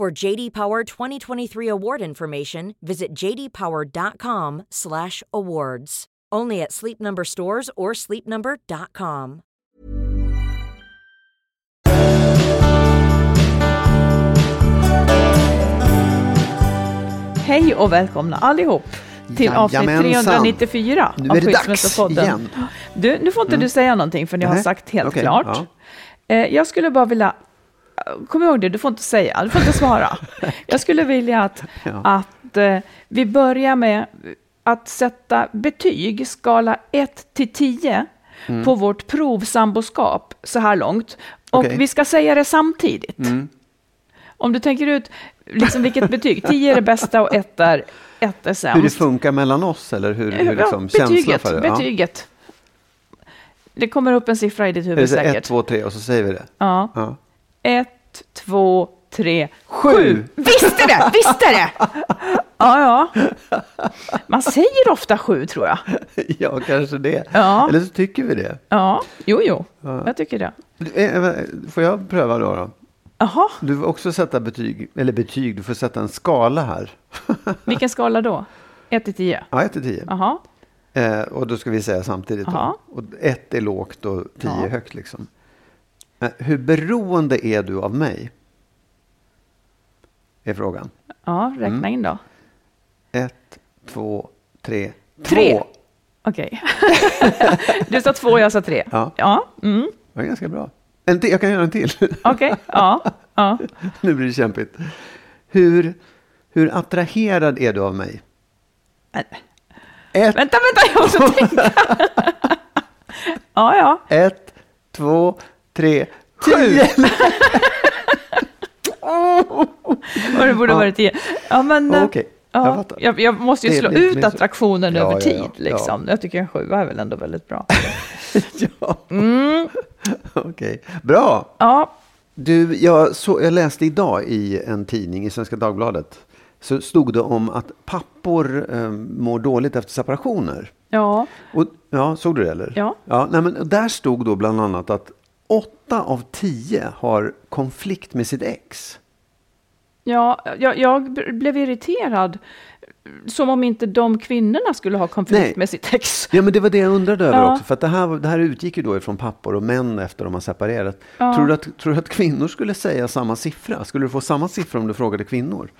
For JD Power 2023 award information, visit jdpower.com/awards. Only at Sleep Number stores or sleepnumber.com. Hej och välkomna allihop till avsnitt Jajamensan. 394 Nu av Skilsmässopodden. Du, nu får inte du säga någonting för ni har sagt helt okej, klart. ja. Eh, Jag skulle bara vilja, kom ihåg det, du får inte säga, du får inte svara. Jag skulle vilja att, Ja. att eh, vi börjar med att sätta betyg, skala 1 till 10, på vårt provsamboskap så här långt. Och Okej. vi ska säga det samtidigt. Om du tänker ut liksom vilket betyg, 10 är det bästa och 1 är, ett är sämst. Hur det funkar mellan oss eller hur, hur liksom, ja, betyget, för det? Ja. betyget. Det kommer upp en siffra i ditt huvud säkert. ett, två, tre och så säger vi det? Ja. Ja. Ett, två, tre, sju. Visste det! Visste det! Ja, ja. Man säger ofta sju, tror jag. ja, kanske det. Ja. Eller så tycker vi det. Ja, jo, jo. Jag tycker det. Eh, eh, Får jag pröva då? då? Jaha, Du får också sätta betyg, eller betyg, du får sätta en skala här. vilken skala då? Ett till tio? ja, 1 till 10. Jaha, Eh, och då ska vi säga samtidigt. Jaha. Då. Och ett är lågt och 10 Ja. är högt liksom. Hur beroende är du av mig? Är frågan. ja, räkna Mm. in då. Ett, två, tre, Tre. två. Okej. Du sa två, jag sa tre. Ja. Ja, mm. Det var ganska bra. En till, jag kan göra en till. okej. Ja, ja. nu blir det kämpigt. Hur, hur attraherad är du av mig? Men- Ett, Vänta, vänta, jag måste tänka. Ja, ja. ett två, tre, sju. Och det borde Ja. varit tio. Ja, men... Okej, jag Ja, fattar. jag, jag måste ju Det slå ut attraktionen Ja, över tid. liksom. Jag tycker en sjua är väl ändå väldigt bra. ja. Mm. Okej, bra. Ja, Du, jag, så, jag läste idag i en tidning i Svenska Dagbladet. Så stod det om att pappor eh, mår dåligt efter separationer. ja, Och, ja, såg du det eller? Ja. ja nej, men där stod då bland annat att åtta av tio har konflikt med sitt ex. ja jag, jag blev irriterad. Som om inte de kvinnorna skulle ha konflikt Nej. med sitt ex. Ja, men det var det jag undrade över Ja. också. För att det här, det här utgick ju då ifrån pappor och män efter de har separerat. Ja. Tror, du att, tror du att kvinnor skulle säga samma siffra? Skulle du få samma siffra om du frågade kvinnor?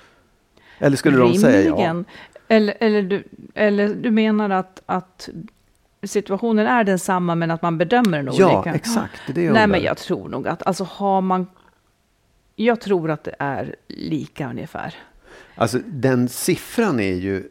Eller skulle de säga ja? Rimligen. Eller, eller, du, eller du menar att, att situationen är densamma men att man bedömer den Ja, olika? exakt. Det är det Nej, men jag tror nog att alltså har man... Jag tror att det är lika ungefär. Alltså den siffran är ju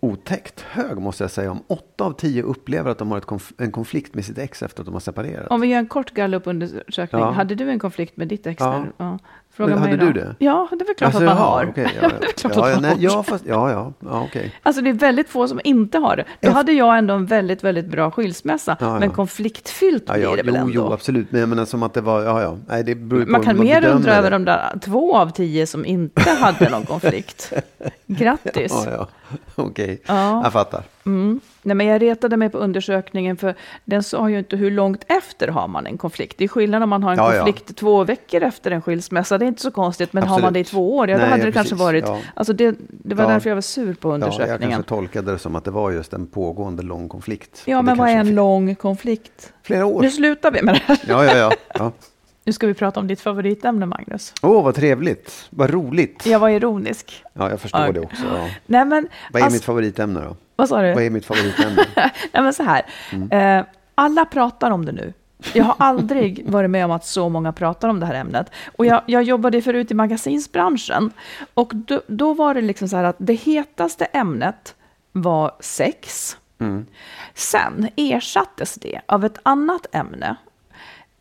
otäckt hög måste jag säga. Om åtta av tio upplever att de har konf en konflikt med sitt ex efter att de har separerat. Om vi gör en kort gallupundersökning. Ja. Hade du en konflikt med ditt ex? Ja. ja. Fråga Men hade du det? Ja, det är väl klart Alltså, att man jaha, har. okej, ja, ja, ja, ja, man nej, ja, fast, ja, ja, ja okej. Alltså det är väldigt få som inte har det. Då hade jag ändå en väldigt, väldigt bra skilsmässa. Ja. Men konfliktfyllt Ja, blir det väl jo, ändå. jo, absolut. Men jag menar som att det var, ja, ja. Nej, det beror på Man hur kan mer bedömer undra över de där två av tio som inte hade någon konflikt. Grattis! Ja, ja. Okej, Ja. jag fattar. Mm. Nej, men jag retade mig på undersökningen för den sa ju inte hur långt efter har man en konflikt. Det är skillnad om man har en Ja, ja. konflikt två veckor efter en skilsmässa. Det är inte så konstigt, men har man Absolut. det i två år, ja, då Nej, hade ja, det kanske varit... Ja. Alltså det, det var Ja. därför jag var sur på Ja, jag undersökningen. kanske tolkade det som att det var just en pågående lång konflikt. Ja, men vad är en lång konflikt? Flera år. Nu slutar vi med det här. Ja, ja, ja. ja. Nu ska vi prata om ditt favoritämne, Magnus. Åh, vad trevligt. Vad roligt. Jag var ironisk. Ja, jag förstår Ja. det också. Ja. Nej, men... Vad är alltså- mitt favoritämne då? Vad sa du? Vad är mitt favoritämne? Nej, men så här. Mm. Eh, alla pratar om det nu. Jag har aldrig varit med om att så många pratar om det här ämnet. Och jag, jag jobbade förut i magasinsbranschen. Och då, då var det liksom så här att det hetaste ämnet var sex. Mm. Sen ersattes det av ett annat ämne,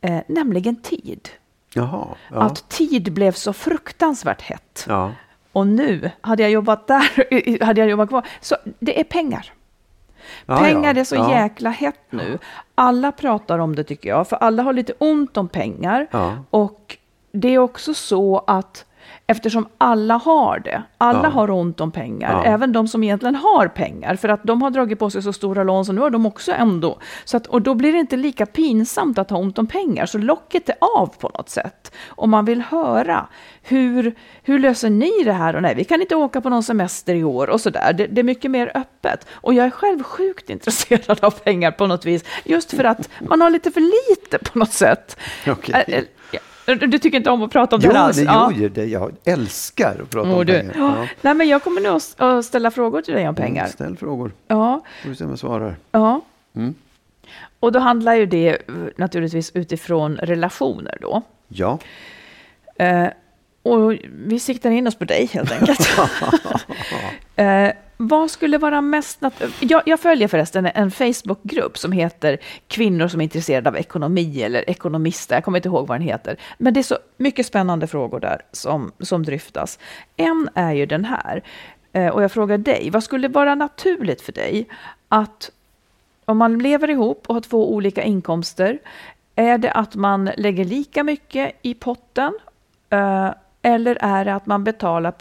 eh, nämligen tid. Jaha. Ja. Att tid blev så fruktansvärt hett. ja. Och nu, hade jag jobbat där, hade jag jobbat kvar, så det är pengar. Ja, Pengar ja. är så Ja. jäkla hett nu. Alla pratar om det tycker jag, för alla har lite ont om pengar. Och det är också så att eftersom alla har det, alla Ja. har ont om pengar, Ja. även de som egentligen har pengar, för att de har dragit på sig så stora lån så nu har de också ändå. Så att, och då blir det inte lika pinsamt att ha ont om pengar, så locket är av på något sätt. Om man vill höra, hur, hur löser ni det här? Och nej, vi kan inte åka på någon semester i år och sådär. Det, det är mycket mer öppet. Och jag är själv sjukt intresserad av pengar på något vis, just för att man har lite för lite på något sätt. Okej. Du tycker inte om att prata om Jo, det alls? Ja. jo, det, jag älskar att prata Åh, om du. pengar. Ja. Nej, men jag kommer nu att ställa frågor till dig om pengar. Mm, Ställ frågor. Ja, Får vi se om jag svarar. ja. Mm. Och då handlar ju det naturligtvis utifrån relationer då. Ja. Eh, och vi siktar in oss på dig helt enkelt. eh, vad skulle vara mest... Nat- jag, jag följer förresten en Facebookgrupp som heter Kvinnor som är intresserade av ekonomi eller ekonomister. Jag kommer inte ihåg vad den heter. Men det är så mycket spännande frågor där som, som dryftas. En är ju den här. Eh, och jag frågar dig, vad skulle vara naturligt för dig att om man lever ihop och har två olika inkomster, är det att man lägger lika mycket i potten? Eh, eller är det att man betalar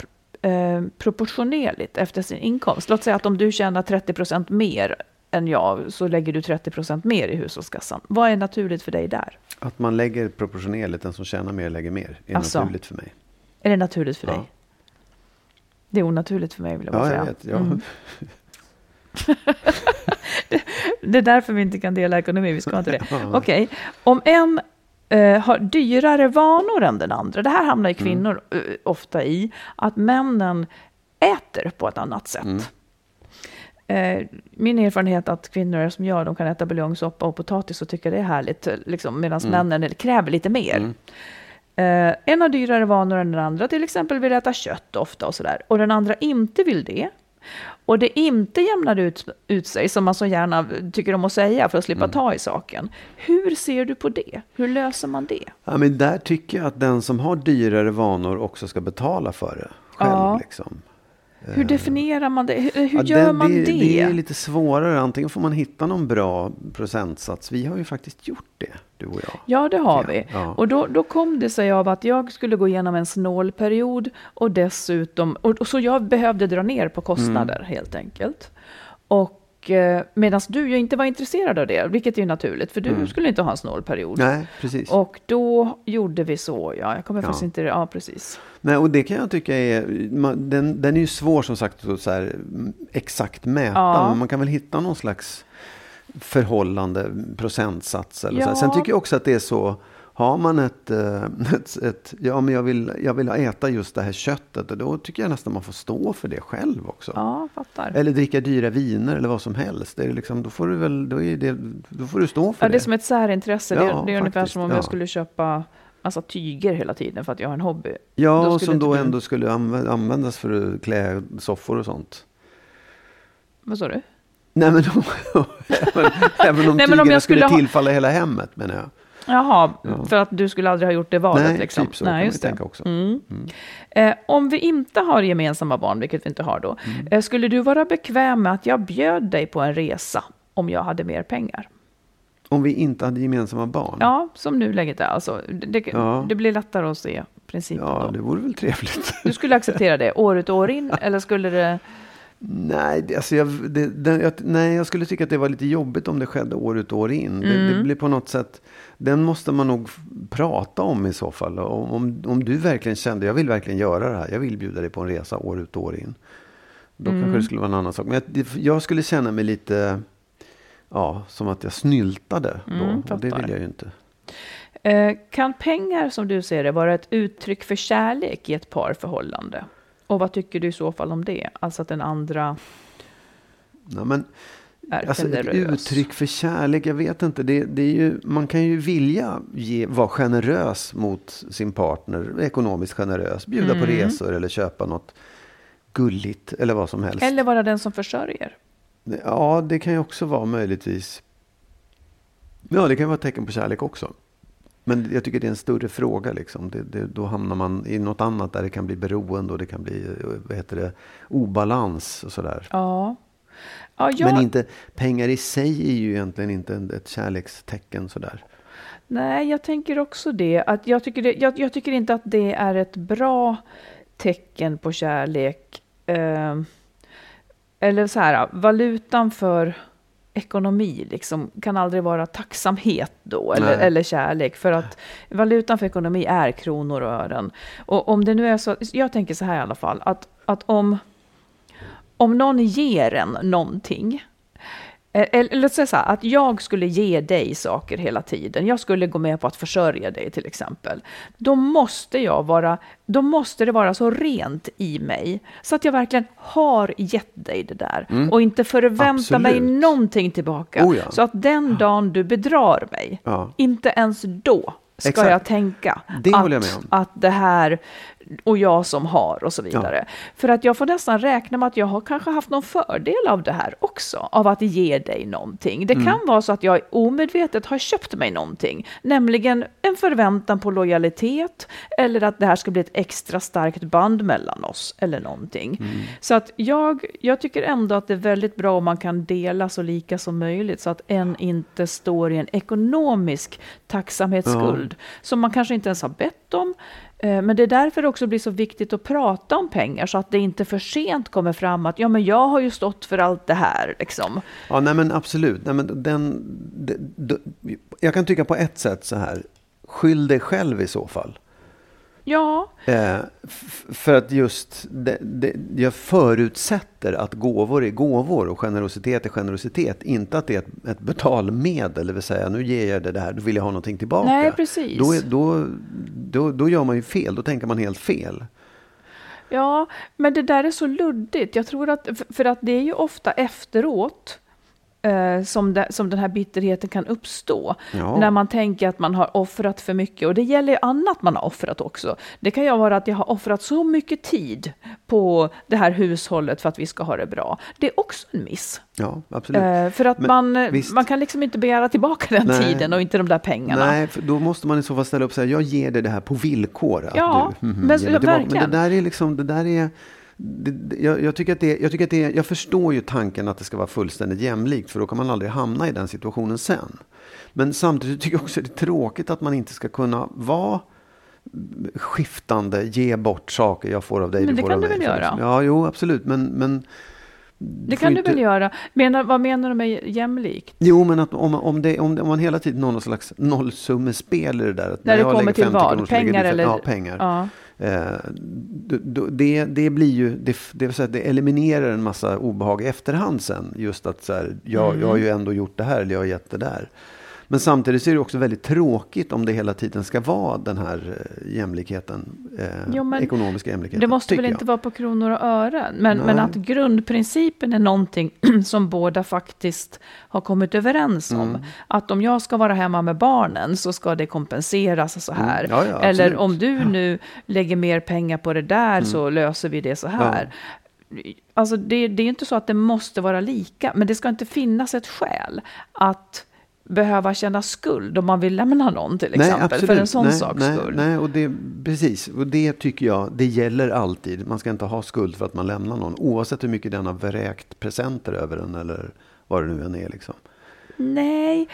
eh, proportionerligt efter sin inkomst? Låt säga att om du tjänar 30 procent mer än jag, så lägger du 30 procent mer i hushållskassan. Vad är naturligt för dig där? Att man lägger proportionerligt, den som tjänar mer lägger mer. är Alltså. naturligt för mig. Är det naturligt för Ja. dig? Det är onaturligt för mig, vill jag bara Ja, säga. jag vet. Ja. Mm. Det är därför vi inte kan dela ekonomi, vi ska inte det. Okej, om en eh, har dyrare vanor än den andra, det här hamnar ju kvinnor eh, ofta i, att männen äter på ett annat sätt. Eh, min erfarenhet är att kvinnor som jag, de kan äta buljongsoppa och potatis och tycker det är härligt, liksom, medan männen kräver lite mer. Eh, en har dyrare vanor än den andra, till exempel vill äta kött ofta och sådär. Och den andra inte vill det. Och det inte jämnar ut, ut sig, som man så gärna tycker om att säga för att slippa ta i saken. Hur ser du på det? Hur löser man det? Ja, men där tycker jag att den som har dyrare vanor också ska betala för det själv. Ja. Liksom. Hur definierar man det? Hur, hur Ja, gör det, man det? det? Är lite svårare. Antingen får man hitta någon bra procentsats. Vi har ju faktiskt gjort det, du och jag. Ja, det har Ja, vi. ja. Och då, då kom det sig av att jag skulle gå igenom en snålperiod och dessutom, och, och så jag behövde dra ner på kostnader Mm. helt enkelt. Och eh, medan du ju inte var intresserad av det, vilket är ju naturligt, för du skulle inte ha en snålperiod. Mm. Nej, precis. Och då gjorde vi så, ja. Jag kommer Ja. faktiskt inte... Ja, precis. Nej, och det kan jag tycka är, man, den, den är ju svår som sagt att så här, mm, exakt mäta. Ja. Men man kan väl hitta någon slags förhållande, procentsats eller så. Ja. här. Sen tycker jag också att det är så, har man ett, eh, ett, ett ja men jag vill, jag vill äta just det här köttet. Och då tycker jag nästan man får stå för det själv också. Ja, fattar. Eller dricka dyra viner eller vad som helst. Det är liksom, då får du väl, då, är det, då får du stå för Ja, det. det är som ett särintresse. det, Ja, det är ungefär som om ja. jag skulle köpa massa tyger hela tiden för att jag har en hobby. Ja, Då som då ändå skulle anvä- användas för att klä soffor och sånt. Vad sa du? Nej, men om, även, även om Nej, om tygerna jag skulle skulle ha- tillfalla hela hemmet, menar jag. Jaha, för att du skulle aldrig ha gjort det valet Nej, liksom. typ så kan man ju tänka också. Mm. Eh, om vi inte har gemensamma barn, vilket vi inte har då, Mm. eh, skulle du vara bekväm med att jag bjöd dig på en resa om jag hade mer pengar? Om vi inte hade gemensamma barn? Ja, som nuläget är. Alltså, det, det, Ja. det blir lättare att se principen Ja, då. det vore väl trevligt. Du skulle acceptera det år ut och år in, eller skulle det... Nej, det, alltså jag, det, det, jag, nej, jag skulle tycka att det var lite jobbigt om det skedde år ut och år in. Det, Mm. det blir på något sätt, den måste man nog prata om i så fall. Om, om, om du verkligen kände, jag vill verkligen göra det här, jag vill bjuda dig på en resa år ut och år in. Då Mm. kanske det skulle vara en annan sak. Men jag, jag skulle känna mig lite, ja, som att jag snyltade då. Mm, och det vill jag ju inte. Eh, kan pengar, som du ser det, vara ett uttryck för kärlek i ett parförhållande? Och vad tycker du i så fall om det? Alltså att den andra Ja, men, är Alltså ett generös. uttryck för kärlek, jag vet inte. Det, det är ju, man kan ju vilja ge, vara generös mot sin partner, ekonomiskt generös. Bjuda på Mm. resor eller köpa något gulligt eller vad som helst. Eller vara den som försörjer. Ja, det kan ju också vara möjligtvis. Ja, det kan vara ett tecken på kärlek också. Men jag tycker det är en större fråga. Liksom. Det, det, då hamnar man i något annat där det kan bli beroende och det kan bli eh, vad heter det, obalans och sådär. Ja. Ja jag, Men inte, pengar i sig är ju egentligen inte ett kärlekstecken sådär. Nej, jag tänker också det. Att jag, tycker det jag, jag tycker inte att det är ett bra tecken på kärlek. Eh, eller så här, valutan för ekonomi liksom, kan aldrig vara tacksamhet då, eller, eller kärlek. För att valutan för ekonomi är kronor och ören. Och om det nu är så, jag tänker så här i alla fall, att, att om, om någon ger en någonting, Eh, Eller låt säga så här, att jag skulle ge dig saker hela tiden. Jag skulle gå med på att försörja dig till exempel. Då måste jag vara, då måste det vara så rent i mig så att jag verkligen har gett dig det där och inte förväntar mig Absolut. någonting tillbaka. Oh ja. Så att den dagen du bedrar mig, Ja. inte ens då ska Exakt. jag tänka Det att, jag att det här och jag som har och så vidare. För att jag får nästan räkna med att jag har kanske haft någon fördel av det här också, av att ge dig någonting. Det Mm. kan vara så att jag omedvetet har köpt mig någonting, nämligen en förväntan på lojalitet eller att det här ska bli ett extra starkt band mellan oss eller någonting. Mm. Så att jag, jag tycker ändå att det är väldigt bra om man kan dela så lika som möjligt så att en inte står i en ekonomisk tacksamhetsskuld som man kanske inte ens har bett om. Eh, men det är därför det också blir så viktigt att prata om pengar så att det inte för sent kommer fram att ja, men jag har ju stått för allt det här. Liksom. Ja, nej men absolut. Nej, men den, d- d- jag kan tycka på ett sätt så här. Skyll dig själv i så fall. Ja, Eh, för att just, det, det, jag förutsätter att gåvor är gåvor och generositet är generositet. Inte att det är ett, ett betalmedel, det vill säga nu ger jag dig det här, då vill jag ha någonting tillbaka. Nej, precis. Då, är, då, då, då gör man ju fel, då tänker man helt fel. Ja, men det där är så luddigt. Jag tror att, för att det är ju ofta efteråt eh, som, det, som den här bitterheten kan uppstå. Ja. När man tänker att man har offrat för mycket. Och det gäller ju annat man har offrat också. Det kan ju vara att jag har offrat så mycket tid på det här hushållet för att vi ska ha det bra. Det är också en miss. Ja, absolut. Eh, för att Men man, visst. man kan liksom inte begära tillbaka den Nej. tiden och inte de där pengarna. Nej, för då måste man i så fall ställa upp och säga, jag ger dig det här på villkor. Att Ja, du, mhm, men- tillbaka. men verkligen. det där är liksom, det där är, det, det, jag, jag, tycker att det, jag tycker att det, jag förstår ju tanken att det ska vara fullständigt jämlikt, för då kan man aldrig hamna i den situationen sen. Men samtidigt tycker jag också att det är tråkigt att man inte ska kunna vara skiftande, ge bort saker jag får av dig, Men det kan du väl göra? Ja, jo, absolut, men, men det kan du inte- väl göra. Menar, vad menar du med jämlikt? Jo, men att om, om, det, om, det, om man hela tiden har någon slags nollsummespel i det där. Att När det jag kommer till 50 vad? Pengar fem- eller- Ja, pengar. Ja. Eh, det, det blir ju, det, det, det eliminerar en massa obehag i efterhand sen. Just att så här, jag, Mm. jag har ju ändå gjort det här, eller jag har gett det där. Men samtidigt är det också väldigt tråkigt om det hela tiden ska vara den här eh, jämlikheten, eh, Jo, ekonomiska jämlikheten. Det måste väl tycker inte jag. vara på kronor och ören, men, men att grundprincipen är någonting som båda faktiskt har kommit överens om. Mm. Att om jag ska vara hemma med barnen så ska det kompenseras så här. Mm. Ja, ja, Eller om du nu lägger mer pengar på det där så löser vi det så här. Alltså det, det är inte så att det måste vara lika, men det ska inte finnas ett skäl att behöva känna skuld om man vill lämna någon till exempel. absolut. för en sån nej, saks nej, skull. Nej, och det, precis. Och det tycker jag, det gäller alltid. Man ska inte ha skuld för att man lämnar någon. Oavsett hur mycket den har vräkt presenter över den eller vad det nu än är. Liksom. Nej,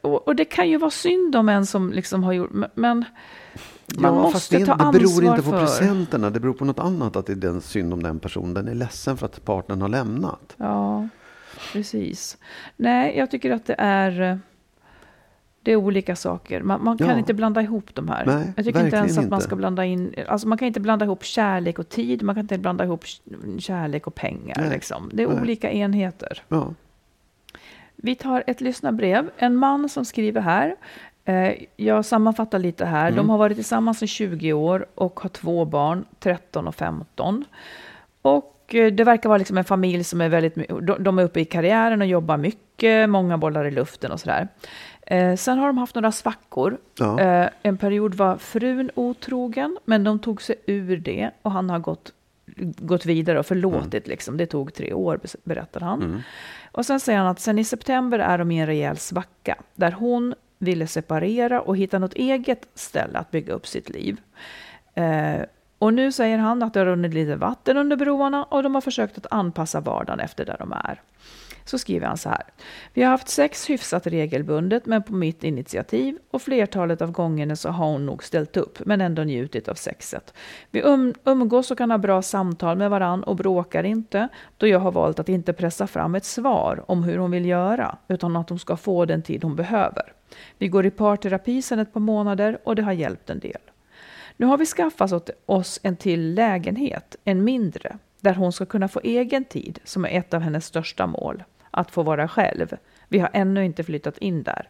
och, och det kan ju vara synd om en som liksom har gjort, men- man ja, måste det, ta det ansvar beror inte på för. presenterna. Det beror på något annat att det är den synd om den personen. Den är ledsen för att partnern har lämnat. Ja, precis. Nej, jag tycker att det är, eh, det är olika saker. Man, man kan Ja. inte blanda ihop de här. Nej, jag tycker inte ens att man ska blanda in, alltså man kan inte blanda ihop kärlek och tid, man kan inte blanda ihop kärlek och pengar. Nej, Liksom. Det är nej. olika enheter. Ja. Vi tar ett lyssnarbrev. En man som skriver här. Eh, jag sammanfattar lite här. Mm. De har varit tillsammans i 20 år och har två barn, 13 och 15. Och det verkar vara liksom en familj som är väldigt... De, är uppe i karriären och jobbar mycket, många bollar i luften och sådär. Eh, sen har de haft några svackor. Ja. Eh, en period var frun otrogen, men de tog sig ur det och han har gått, gått vidare och förlåtit. Liksom. Det tog tre år, berättar han. Och sen säger han att sen i september är de i en rejäl svacka där hon ville separera och hitta något eget ställe att bygga upp sitt liv. Eh, och nu säger han att det har runnit lite vatten under broarna och de har försökt att anpassa vardagen efter där de är. Så skriver han så här. Vi har haft sex hyfsat regelbundet men på mitt initiativ och flertalet av gångerna så har hon nog ställt upp men ändå njutit av sexet. Vi um, umgås och kan ha bra samtal med varann och bråkar inte då jag har valt att inte pressa fram ett svar om hur hon vill göra utan att hon ska få den tid hon behöver. Vi går i parterapi sedan ett par månader och det har hjälpt en del. Nu har vi skaffat oss en till lägenhet, en mindre, där hon ska kunna få egen tid, som är ett av hennes största mål. Att få vara själv. Vi har ännu inte flyttat in där.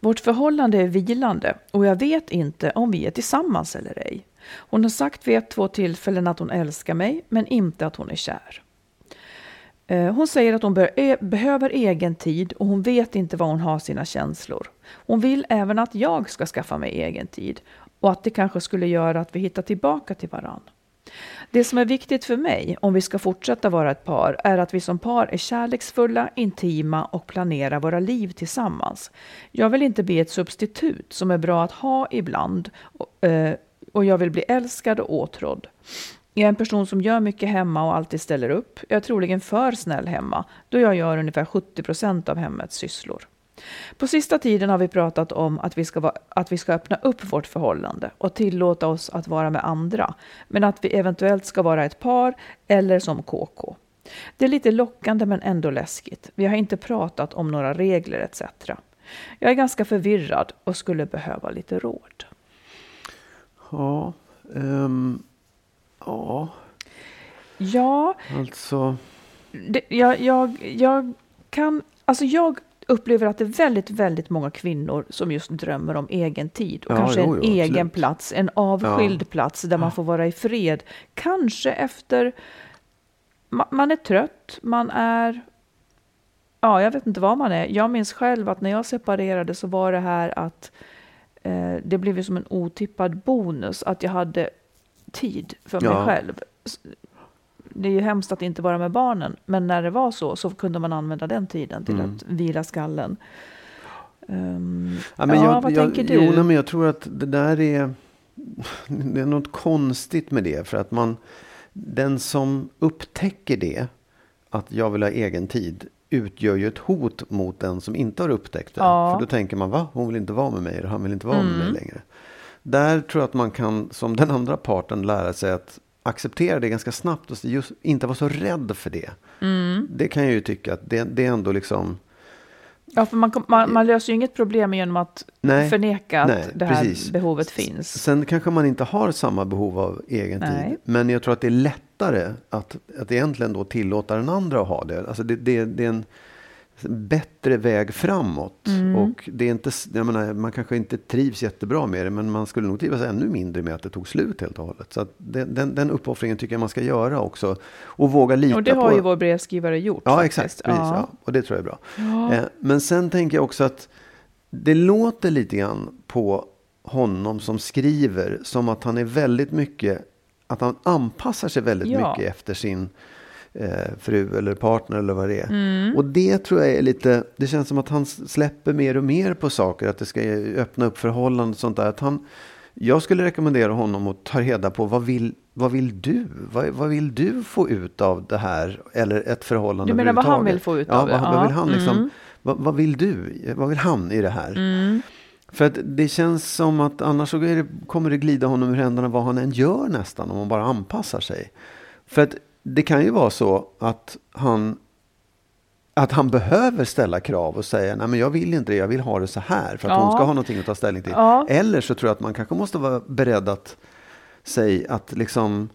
Vårt förhållande är vilande och jag vet inte om vi är tillsammans eller ej. Hon har sagt vid ett två tillfällen att hon älskar mig, men inte att hon är kär. Eh, hon säger att hon eh, behöver egen tid och hon vet inte var hon har sina känslor. Hon vill även att jag ska skaffa mig egen tid och att det kanske skulle göra att vi hittar tillbaka till varann. Det som är viktigt för mig, om vi ska fortsätta vara ett par, är att vi som par är kärleksfulla, intima och planerar våra liv tillsammans. Jag vill inte bli ett substitut som är bra att ha ibland och, eh, och jag vill bli älskad och åtrådd. Jag är en person som gör mycket hemma och alltid ställer upp. Jag är troligen för snäll hemma, då jag gör ungefär 70 procent av hemmets sysslor. På sista tiden har vi pratat om att vi, ska vara, att vi ska öppna upp vårt förhållande och tillåta oss att vara med andra, men att vi eventuellt ska vara ett par eller som KK. Det är lite lockande men ändå läskigt. Vi har inte pratat om några regler etc. Jag är ganska förvirrad och skulle behöva lite råd. Ja. ehm, ja, Ja, alltså. det, jag, jag, jag kan, alltså jag upplever att det är väldigt, väldigt många kvinnor som just drömmer om egen tid och Ja, kanske jo, en jo, egen absolut. plats, en avskild plats där man får vara i fred. Kanske efter, ma, man är trött, man är, ja, jag vet inte vad man är. Jag minns själv att när jag separerade så var det här att eh, det blev ju som en otippad bonus att jag hade tid för mig Ja. själv. Det är ju hemskt att inte vara med barnen, men när det var så så kunde man använda den tiden till Mm. att vila skallen. Um, Ja, men ja, jag, vad jag, tänker du? Jo, men jag tror att det där är, det är något konstigt med det. För att man, den som upptäcker det, att jag vill ha egen tid, utgör ju ett hot mot den som inte har upptäckt det. Ja. För då tänker man, va? Hon vill inte vara med mig, eller han vill inte vara med Mm. mig längre. Där tror jag att man kan, som den andra parten, lära sig att acceptera det ganska snabbt och just inte vara så rädd för det. Mm. Det kan jag ju tycka att det, det är ändå liksom... Ja, för man, man, man löser ju inget problem genom att Nej, förneka att nej, det här precis. behovet finns. Sen kanske man inte har samma behov av egen Nej. tid. Men jag tror att det är lättare att, att egentligen då tillåta den andra att ha det. Alltså det, det, det är en bättre väg framåt. Mm. Och det är inte, jag menar, man kanske inte trivs jättebra med det. Men man skulle nog trivas ännu mindre med att det tog slut helt och hållet. Så den, den, den uppoffringen tycker jag man ska göra också. Och våga lita Och det har på... ju vår brevskrivare gjort. Ja, faktiskt. exakt. Precis, ja. Och det tror jag är bra. Eh, men sen tänker jag också att det låter lite grann på honom som skriver som att han är väldigt mycket att han anpassar sig väldigt Ja. mycket efter sin eh, fru eller partner eller vad det är. Mm. Och det tror jag är lite, det känns som att han släpper mer och mer på saker, att det ska öppna upp förhållanden och sånt där. Att han, jag skulle rekommendera honom att ta reda på vad vill, vad vill du? Vad, vad vill du få ut av det här? Eller ett förhållande Du menar vad han vill få ut ja, av det? Vad, vad vill han liksom, Mm. vad, vad vill du? Vad vill han i det här? För att det känns som att annars så det, kommer det glida honom ur händerna vad han än gör nästan om man bara anpassar sig. För att det kan ju vara så att han att han behöver ställa krav och säga nej men jag vill inte det, jag vill ha det så här för att Ja. hon ska ha någonting att ta ställning till. Ja. Eller så tror jag att man kanske måste vara beredd att säga att liksom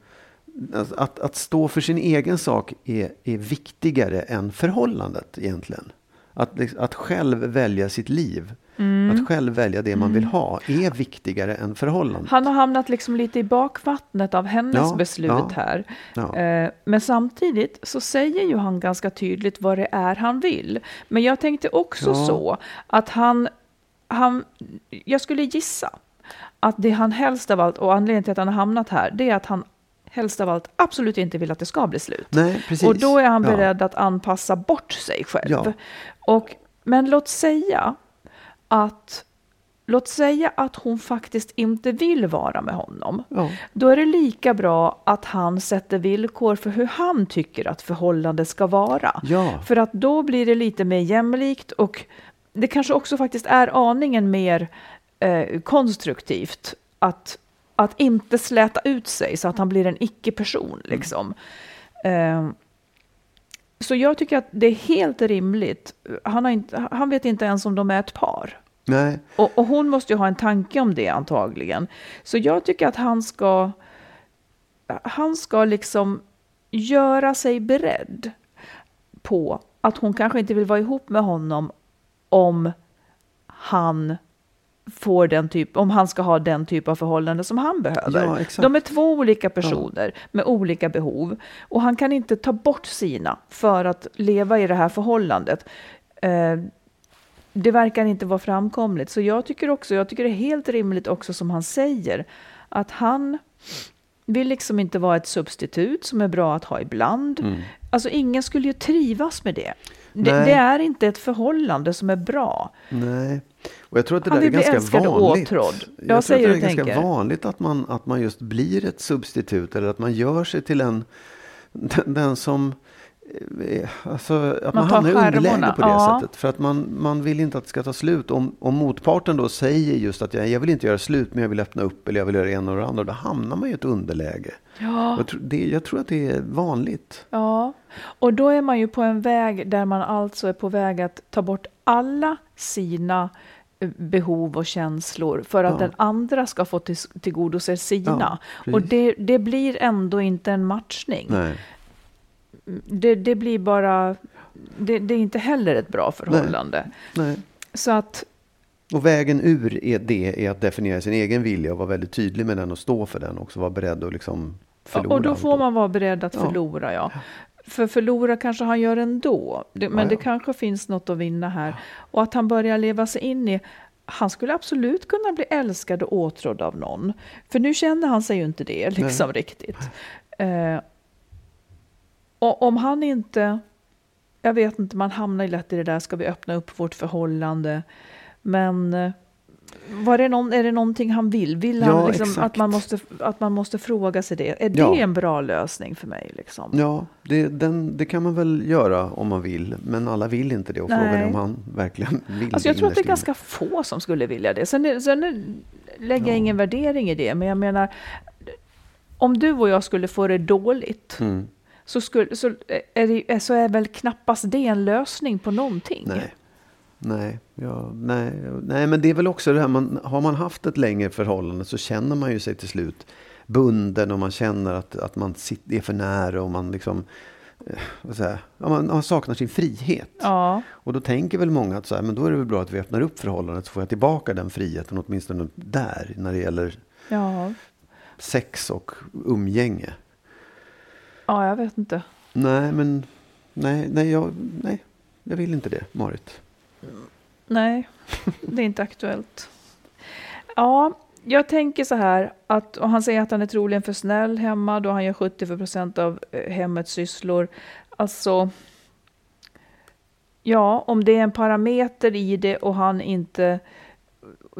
att, att stå för sin egen sak är, är viktigare än förhållandet egentligen. Att, att själv välja sitt liv, Mm. att själv välja det man vill ha, är viktigare än förhållandet. Han har hamnat liksom lite i bakvattnet av hennes Ja, beslut ja, här. ja. Eh, Men samtidigt så säger ju han ganska tydligt vad det är han vill. Men jag tänkte också Ja. så att han, han, jag skulle gissa att det han helst av allt, och anledningen till att han har hamnat här, det är att han helst av allt absolut inte vill att det ska bli slut. Nej, precis. Och då är han Ja. beredd att anpassa bort sig själv. Ja. Och, men låt säga att Låt säga att hon faktiskt inte vill vara med honom. Ja. Då är det lika bra att han sätter villkor för hur han tycker att förhållandet ska vara. Ja. För att då blir det lite mer jämlikt och det kanske också faktiskt är aningen mer eh, konstruktivt att, att inte släta ut sig så att han blir en icke-person. Liksom. Eh, så jag tycker att det är helt rimligt. Han, har inte, han vet inte ens om de är ett par. Nej, Och, och hon måste ju ha en tanke om det antagligen. Så jag tycker att han ska, han ska liksom göra sig beredd på att hon kanske inte vill vara ihop med honom om han får den typ, om han ska ha den typ av förhållande som han behöver. Ja. De är två olika personer med olika behov och han kan inte ta bort sina för att leva i det här förhållandet. Eh, det verkar inte vara framkomligt. Så jag tycker också, jag tycker det är helt rimligt också som han säger, att han vill liksom inte vara ett substitut som är bra att ha ibland. Alltså ingen skulle ju trivas med det. Det, det är inte ett förhållande som är bra. nej. Och jag tror att det Han där är ganska vanligt. Jag Jag tror säger att det är ganska tänker. vanligt att man, att man just blir ett substitut eller att man gör sig till en den, den som eh, Alltså att man, Man hamnar i underläge på det ja. sättet. För att man, man vill inte att det ska ta slut. Om, om motparten då säger just att jag, jag vill inte göra slut men jag vill öppna upp eller jag vill göra det ena och det andra. Då hamnar man i ett underläge. Ja. Jag, tror, det, jag tror att det är vanligt. Ja, och då är man ju på en väg där man alltså är på väg att ta bort alla sina behov och känslor för att Ja. den andra ska få till, tillgodose sina. Ja, och det, det blir ändå inte en matchning. Nej. Det, det blir bara... Det, det är inte heller ett bra förhållande. Nej. Så att, Och vägen ur är det är att definiera sin egen vilja och vara väldigt tydlig med den och stå för den och också vara beredd att liksom förlora. och då får man vara beredd att förlora, ja. För förlora kanske han gör ändå. Det, men Ja, ja. det kanske finns något att vinna här. Och att han börjar leva sig in i... Han skulle absolut kunna bli älskad och åtrådd av någon. För nu känner han sig ju inte det liksom riktigt. Eh, och om han inte... Jag vet inte, man hamnar ju lätt i det där, ska vi öppna upp vårt förhållande? Men eh, var det någon, är det någonting han vill? Vill Ja, han liksom, att, man måste, att man måste fråga sig det? Är Ja. det en bra lösning för mig? Liksom? Ja, det, den, det kan man väl göra om man vill. Men alla vill inte det. Och Nej. frågan är om han verkligen vill Alltså jag tror att det är ganska få som skulle vilja det. Sen, är, sen är, lägger jag ingen värdering i det, men jag menar, om du och jag skulle få det dåligt, Mm. så, skulle, så, är det, så är väl knappast det en lösning på någonting? Nej. Nej, ja, nej, nej, men det är väl också det här, man, har man haft ett längre förhållande så känner man ju sig till slut bunden och man känner att, att man sitter, är för nära och man liksom, eh, jag, ja, man, man saknar sin frihet. Ja, Och då tänker väl många att så här, men då är det väl bra att vi öppnar upp förhållandet så får jag tillbaka den friheten åtminstone där när det gäller ja, sex och umgänge. ja, jag vet inte. Nej, men nej, nej, jag, nej, jag vill inte det, Marit. Nej, det är inte aktuellt. Ja, jag tänker så här, att, och han säger att han är troligen för snäll hemma då han gör 70 procent av eh, hemmets sysslor. Alltså, ja, om det är en parameter i det och han inte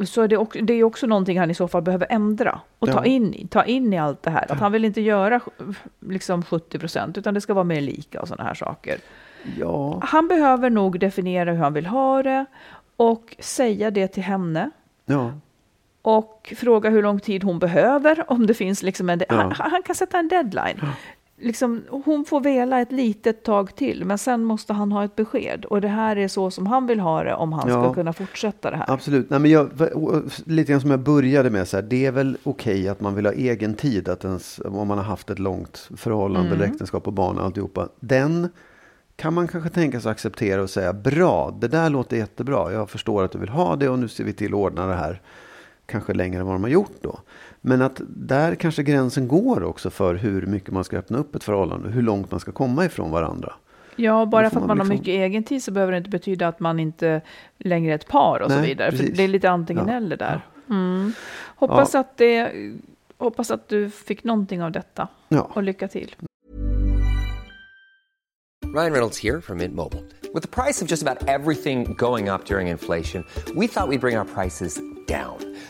så är det, också, det är också någonting han i så fall behöver ändra och Ja. ta, in, ta in i allt det här. Att han vill inte göra liksom 70 procent, utan det ska vara mer lika och sådana här saker. Ja, Han behöver nog definiera hur han vill ha det och säga det till henne ja. och fråga hur lång tid hon behöver. Om det finns liksom en, han, han kan sätta en deadline. Liksom, hon får vela ett litet tag till, men sen måste han ha ett besked. Och det här är så som han vill ha det om han Ja. ska kunna fortsätta det här. Absolut. Nej, men jag, lite grann som jag började med, så här, det är väl okej att man vill ha egen tid, att ens, om man har haft ett långt förhållande, eller äktenskap och barn och alltihopa. Den kan man kanske tänka sig acceptera och säga bra, det där låter jättebra, jag förstår att du vill ha det och nu ser vi till att ordna det här kanske längre än vad de har gjort då. Men att där kanske gränsen går också för hur mycket man ska öppna upp ett förhållande, hur långt man ska komma ifrån varandra. Ja, bara för att man man har liksom- mycket egen tid så behöver det inte betyda att man inte längre är ett par och så Nej, vidare. För det är lite antingen Ja. eller där. Mm. Hoppas, att det, hoppas att du fick någonting av detta Ja. och lycka till. Ryan Reynolds here from Mint Mobile. With the price of just about everything going up during inflation, we thought we'd bring our prices down.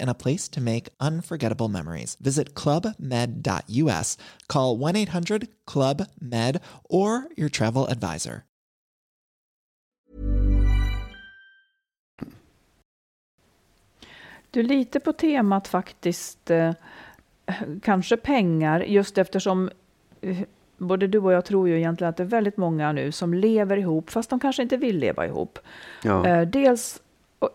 and a place to make unforgettable memories. Visit clubmed.us, call 1 800 Club Med, or your travel advisor. Du lite på temat faktiskt, eh, kanske pengar, just eftersom eh, både du och jag tror ju egentligen att det är väldigt många nu som lever ihop, fast de kanske inte vill leva ihop. Ja. Eh, dels,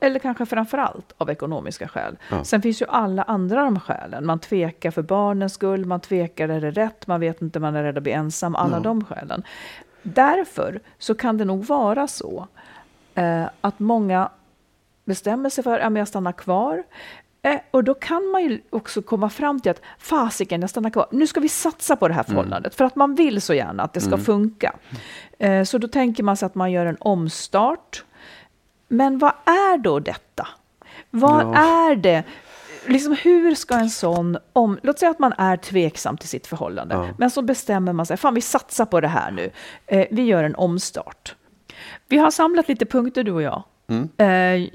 eller kanske framför allt av ekonomiska skäl. Ja. Sen finns ju alla andra de skälen. Man tvekar för barnens skull, man tvekar, är det rätt, man vet inte, man är rädd att bli ensam, alla Ja. de skälen. Därför så kan det nog vara så eh, att många bestämmer sig för att jag stannar kvar. Eh, och då kan man ju också komma fram till att fasiken, jag stannar kvar. Nu ska vi satsa på det här förhållandet. För att man vill så gärna att det ska funka. Eh, så då tänker man sig att man gör en omstart. Men vad är då detta? Vad Ja. är det? Liksom hur ska en sån om... Låt säga att man är tveksam till sitt förhållande. Ja. Men så bestämmer man sig, fan vi satsar på det här nu. Eh, vi gör en omstart. Vi har samlat lite punkter du och jag. Eh,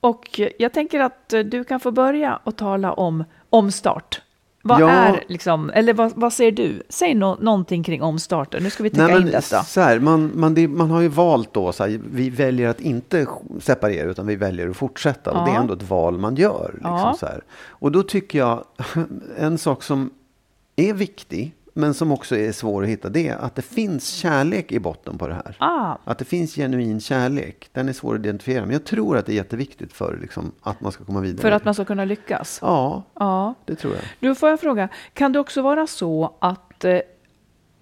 och jag tänker att du kan få börja och tala om omstart. Vad Ja. är liksom, eller vad, vad säger du? Säg nå någonting kring omstarten. Nu ska vi täcka Nej, in detta. så här, man, man, det, man har ju valt då, så här, vi väljer att inte separera utan vi väljer att fortsätta. Och det är Ja. ändå ett val man gör. Liksom, Ja. så här. Och då tycker jag, en sak som är viktig, men som också är svår att hitta, det är att det finns kärlek i botten på det här. Ah, Att det finns genuin kärlek. Den är svår att identifiera. Men jag tror att det är jätteviktigt för liksom, att man ska komma vidare. för att man ska kunna lyckas. Ja, Ja. det tror jag. Nu får jag fråga, kan det också vara så att, eh,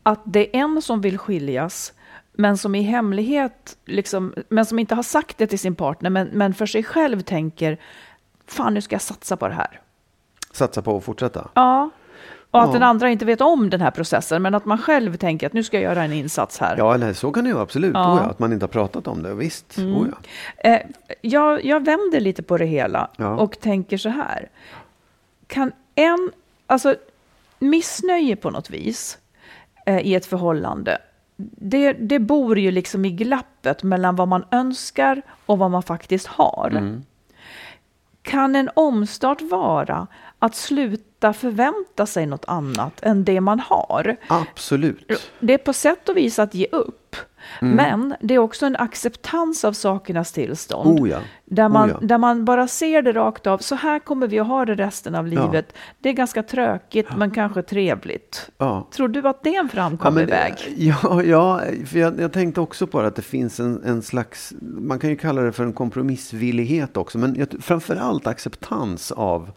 att det är en som vill skiljas men som i hemlighet, liksom, men som inte har sagt det till sin partner, men, men för sig själv tänker, fan nu ska jag satsa på det här. Satsa på att fortsätta? Ja, och att Ja. den andra inte vet om den här processen, men att man själv tänker att nu ska jag göra en insats här. Ja, eller så kan det ju absolut. Ja. Oh ja, att man inte har pratat om det. Visst. Oh ja. Eh, jag, jag vänder lite på det hela Ja. och tänker så här. Kan en, alltså missnöje på något vis eh, i ett förhållande, det, det bor ju liksom i glappet mellan vad man önskar och vad man faktiskt har. Mm. Kan en omstart vara att sluta förvänta sig något annat än det man har? Absolut. Det är på sätt och vis att ge upp. Mm. Men det är också en acceptans av sakernas tillstånd. Oh ja. Där, man, Oh ja. där man bara ser det rakt av. Så här kommer vi att ha det resten av Ja. livet. Det är ganska tråkigt men kanske trevligt. Ja. Tror du att det är en framkomlig väg? Ja, ja för jag, jag tänkte också på att det finns en, en slags, man kan ju kalla det för en kompromissvillighet också, men jag, framförallt acceptans av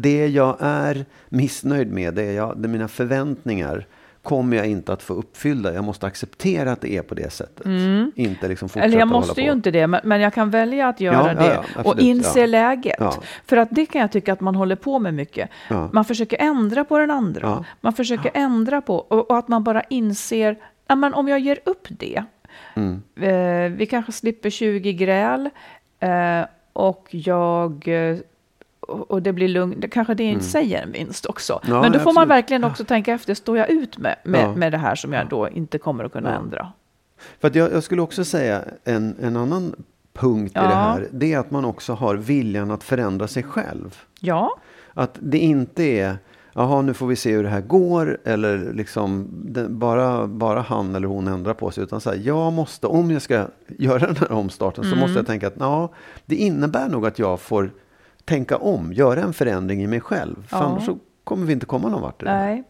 det jag är missnöjd med, det, jag, det mina förväntningar kommer jag inte att få uppfyllda. Jag måste acceptera att det är på det sättet. Inte liksom fortsätta Mm. Eller jag måste ju inte det, men, men jag kan välja att göra Ja, ja, det ja, och absolut, inse ja. läget. Ja. För att det kan jag tycka att man håller på med mycket. Ja. Man försöker ändra på den andra. Ja. Man försöker ändra på, och, och att man bara inser, ja, men om jag ger upp det, Mm. eh, vi kanske slipper 20 gräl eh, och jag eh, och och det blir lugnt, Det kanske det i sig är en vinst också. Mm. Ja, Men då får man absolut. verkligen också tänka efter, står jag ut med, med, Ja. med det här som jag då inte kommer att kunna ändra? För jag, jag skulle också säga en, en annan punkt i det här, det är att man också har viljan att förändra sig själv. Ja, Att det inte är, jaha nu får vi se hur det här går, eller liksom den, bara, bara han eller hon ändrar på sig. Utan så här, jag måste, om jag ska göra den här omstarten, så Mm. måste jag tänka att ja, det innebär nog att jag får tänka om, göra en förändring i mig själv. För Ja. annars så kommer vi inte komma någon vart i det här. nej.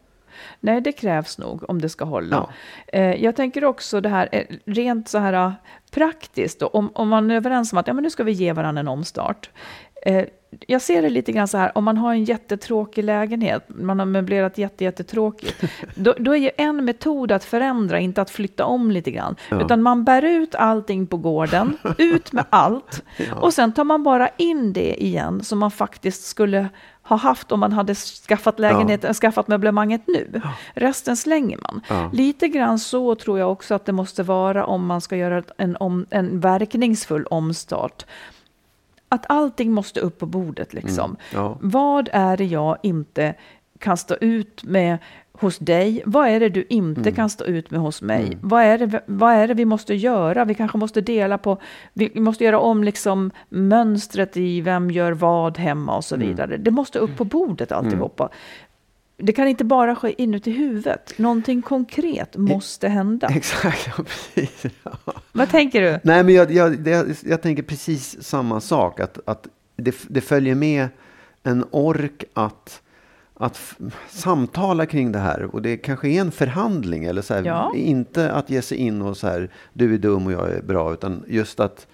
Nej, det krävs nog om det ska hålla. Ja. Eh, jag tänker också det här eh, rent så här praktiskt, då, om, om man är överens om att ja, men nu ska vi ge varandra en omstart. Eh, jag ser det lite grann så här, om man har en jättetråkig lägenhet, man har möblerat jätte, jättetråkigt, då, då är ju en metod att förändra, inte att flytta om lite grann, utan man bär ut allting på gården, ut med allt, och sen tar man bara in det igen som man faktiskt skulle ha haft om man hade skaffat lägenheten, skaffat möblemanget nu. Resten slänger man. Ja. Lite grann så tror jag också att det måste vara om man ska göra en, om, en verkningsfull omstart. Att allting måste upp på bordet liksom. ja. Vad är det jag inte kan stå ut med hos dig? Vad är det du inte kan stå ut med hos mig? Vad, är det, vad är det vi måste göra? Vi kanske måste dela på, vi måste göra om liksom mönstret i vem gör vad hemma och så vidare. Det måste upp på bordet alltihopa. Det kan inte bara ske inuti huvudet. Någonting konkret måste hända. Exakt, ja, precis. Ja. Vad tänker du? Nej, men jag, jag, det, jag tänker precis samma sak. Att, att det, det följer med en ork att, att samtala kring det här. Och det kanske är en förhandling. Eller så här, Ja. Inte att ge sig in och så här, du är dum och jag är bra. Utan just att,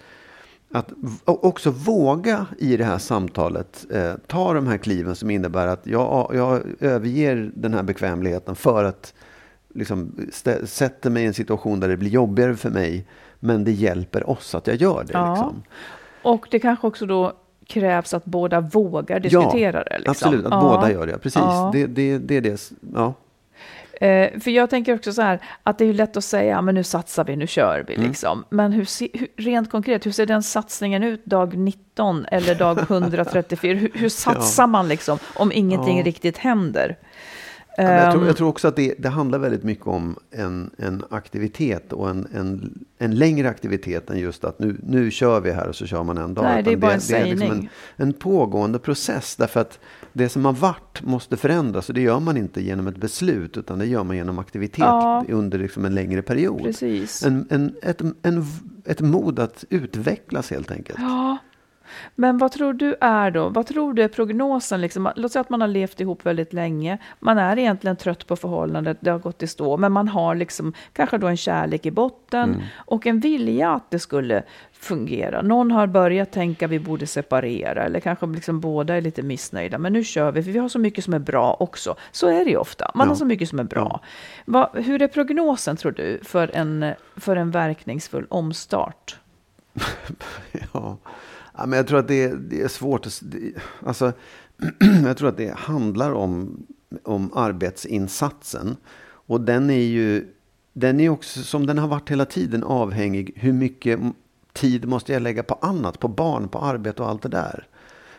att också våga i det här samtalet eh, ta de här kliven som innebär att jag, jag överger den här bekvämligheten för att liksom stä- sätter mig i en situation där det blir jobbigare för mig. Men det hjälper oss att jag gör det. Ja. Liksom. Och det kanske också då krävs att båda vågar diskutera det. Liksom. absolut. Att Ja. båda gör det. Precis. Ja. Det, det, det är det. Ja. Eh, för jag tänker också så här, att det är ju lätt att säga, men nu satsar vi, nu kör vi Mm. liksom. Men hur, se, hur, rent konkret, hur ser den satsningen ut dag 19 eller dag 134? hur, hur satsar man liksom om ingenting Ja. riktigt händer? Ja, jag, tror, Ehm, jag tror också att det, det handlar väldigt mycket om en, en aktivitet och en, en, en längre aktivitet än just att nu, nu kör vi här och så kör man en dag. Nej, det är bara en det är liksom en, en pågående process. Därför att det som har varit måste förändras och det gör man inte genom ett beslut utan det gör man genom aktivitet Ja. under liksom en längre period. Precis. En, en, ett, en, ett mod att utvecklas helt enkelt. Ja, Men vad tror du är då? Vad tror du är prognosen? Liksom, låt säga att man har levt ihop väldigt länge. Man är egentligen trött på förhållandet, det har gått i stå. Men man har liksom, kanske då en kärlek i botten Mm. och en vilja att det skulle fungera. Någon har börjat tänka vi borde separera eller kanske liksom båda är lite missnöjda. Men nu kör vi, för vi har så mycket som är bra också. Så är det ju ofta. Man Ja. har så mycket som är bra. Va, hur är prognosen tror du för en, för en verkningsfull omstart? Ja. ja, men jag tror att det, är- det är svårt att... Det, alltså, jag tror att det handlar om, om arbetsinsatsen. Och den är ju den är också, som den har varit hela tiden, avhängig hur mycket tid måste jag lägga på annat, på barn, på arbete och allt det där.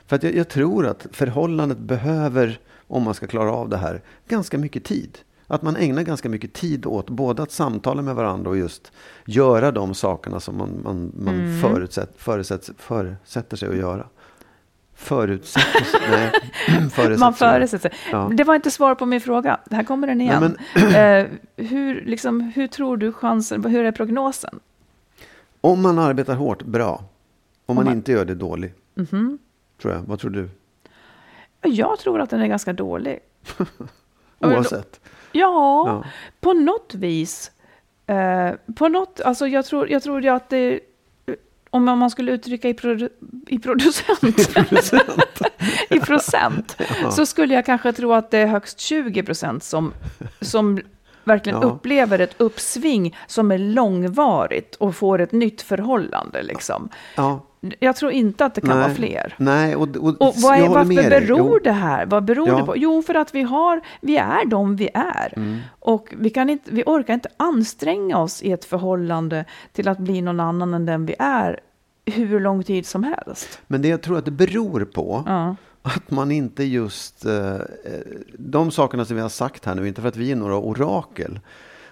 För att jag, jag tror att förhållandet behöver, om man ska klara av det här, ganska mycket tid. Att man ägnar ganska mycket tid åt både att samtala med varandra och just göra de sakerna som man, man, man Mm. förutsätt, förutsätt, förutsätter sig att göra. Förutsätter sig? Nej, förutsätter Man sig. förutsätter. Ja. Det var inte svar på min fråga. Här kommer den igen. eh, hur, liksom, hur tror du chansen, hur är prognosen? Om man arbetar hårt, bra. Om man, man- inte gör det, dålig. Mhm. Tror jag. Vad tror du? Jag tror att den är ganska dålig. Oavsett. Ja, Ja. på något vis. Eh, på något, alltså jag tror, jag tror att det, om man skulle uttrycka i, produ, i producent, i procent, så skulle jag kanske tro att det är högst 20 procent som, som verkligen Ja. upplever ett uppsving som är långvarigt och får ett nytt förhållande. Liksom. Ja. Jag tror inte att det kan Nej. vara fler. Nej, och, och, Och vad är, varför beror det här? Vad beror Ja. det på? Jo, för att vi, har, vi är de vi är. Mm. Och vi, kan inte, vi orkar inte anstränga oss i ett förhållande till att bli någon annan än den vi är hur lång tid som helst. Men det jag tror att det beror på, Ja. Att man inte just... Eh, eh, de sakerna som vi har sagt här nu, inte för att vi är några orakel.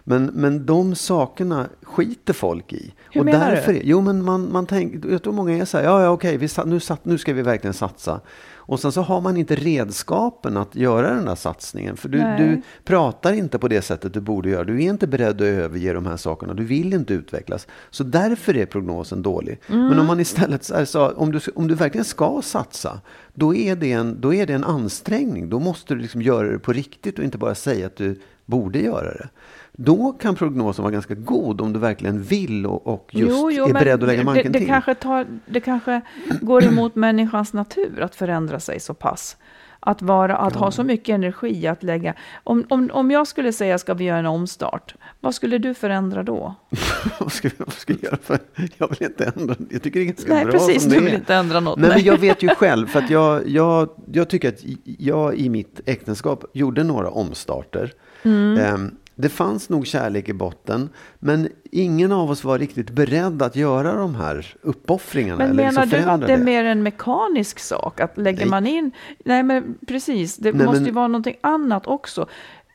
Men, men de sakerna skiter folk i. Hur och menar du? därför, Jo, men man, man tänker, jag tror många är så här, ja, ja okej, vi, nu, nu ska vi verkligen satsa. Och sen så har man inte redskapen att göra den där satsningen. För du, du pratar inte på det sättet du borde göra. Du är inte beredd att överge de här sakerna. Du vill inte utvecklas. Så därför är prognosen dålig. Mm. Men om man istället så här sa, om du, om du verkligen ska satsa, då är, det en, då är det en ansträngning. Då måste du liksom göra det på riktigt och inte bara säga att du borde göra det. Då kan prognosen vara ganska god om du verkligen vill och, och just är men beredd att lägga det, manken det, till. kanske tar, det kanske går emot människans natur att förändra sig så pass. Att, vara, att ha så mycket energi att lägga. Om, om, om jag skulle säga ska vi göra en omstart, vad skulle du förändra då? vad, ska, vad ska jag göra? För jag vill inte ändra. Jag tycker det är ganska Nej, bra precis, som du det vill är. inte ändra något. Nej, nej. men jag vet ju själv, för att jag, jag, jag tycker att jag i mitt äktenskap gjorde några omstarter. Mm. Ehm, Det fanns nog kärlek i botten, men ingen av oss var riktigt beredd att göra de här uppoffringarna. Men eller menar liksom du att det är mer en mekanisk sak? Att lägger Nej. man in... Nej, men precis. Det Nej, måste men- ju vara någonting annat också.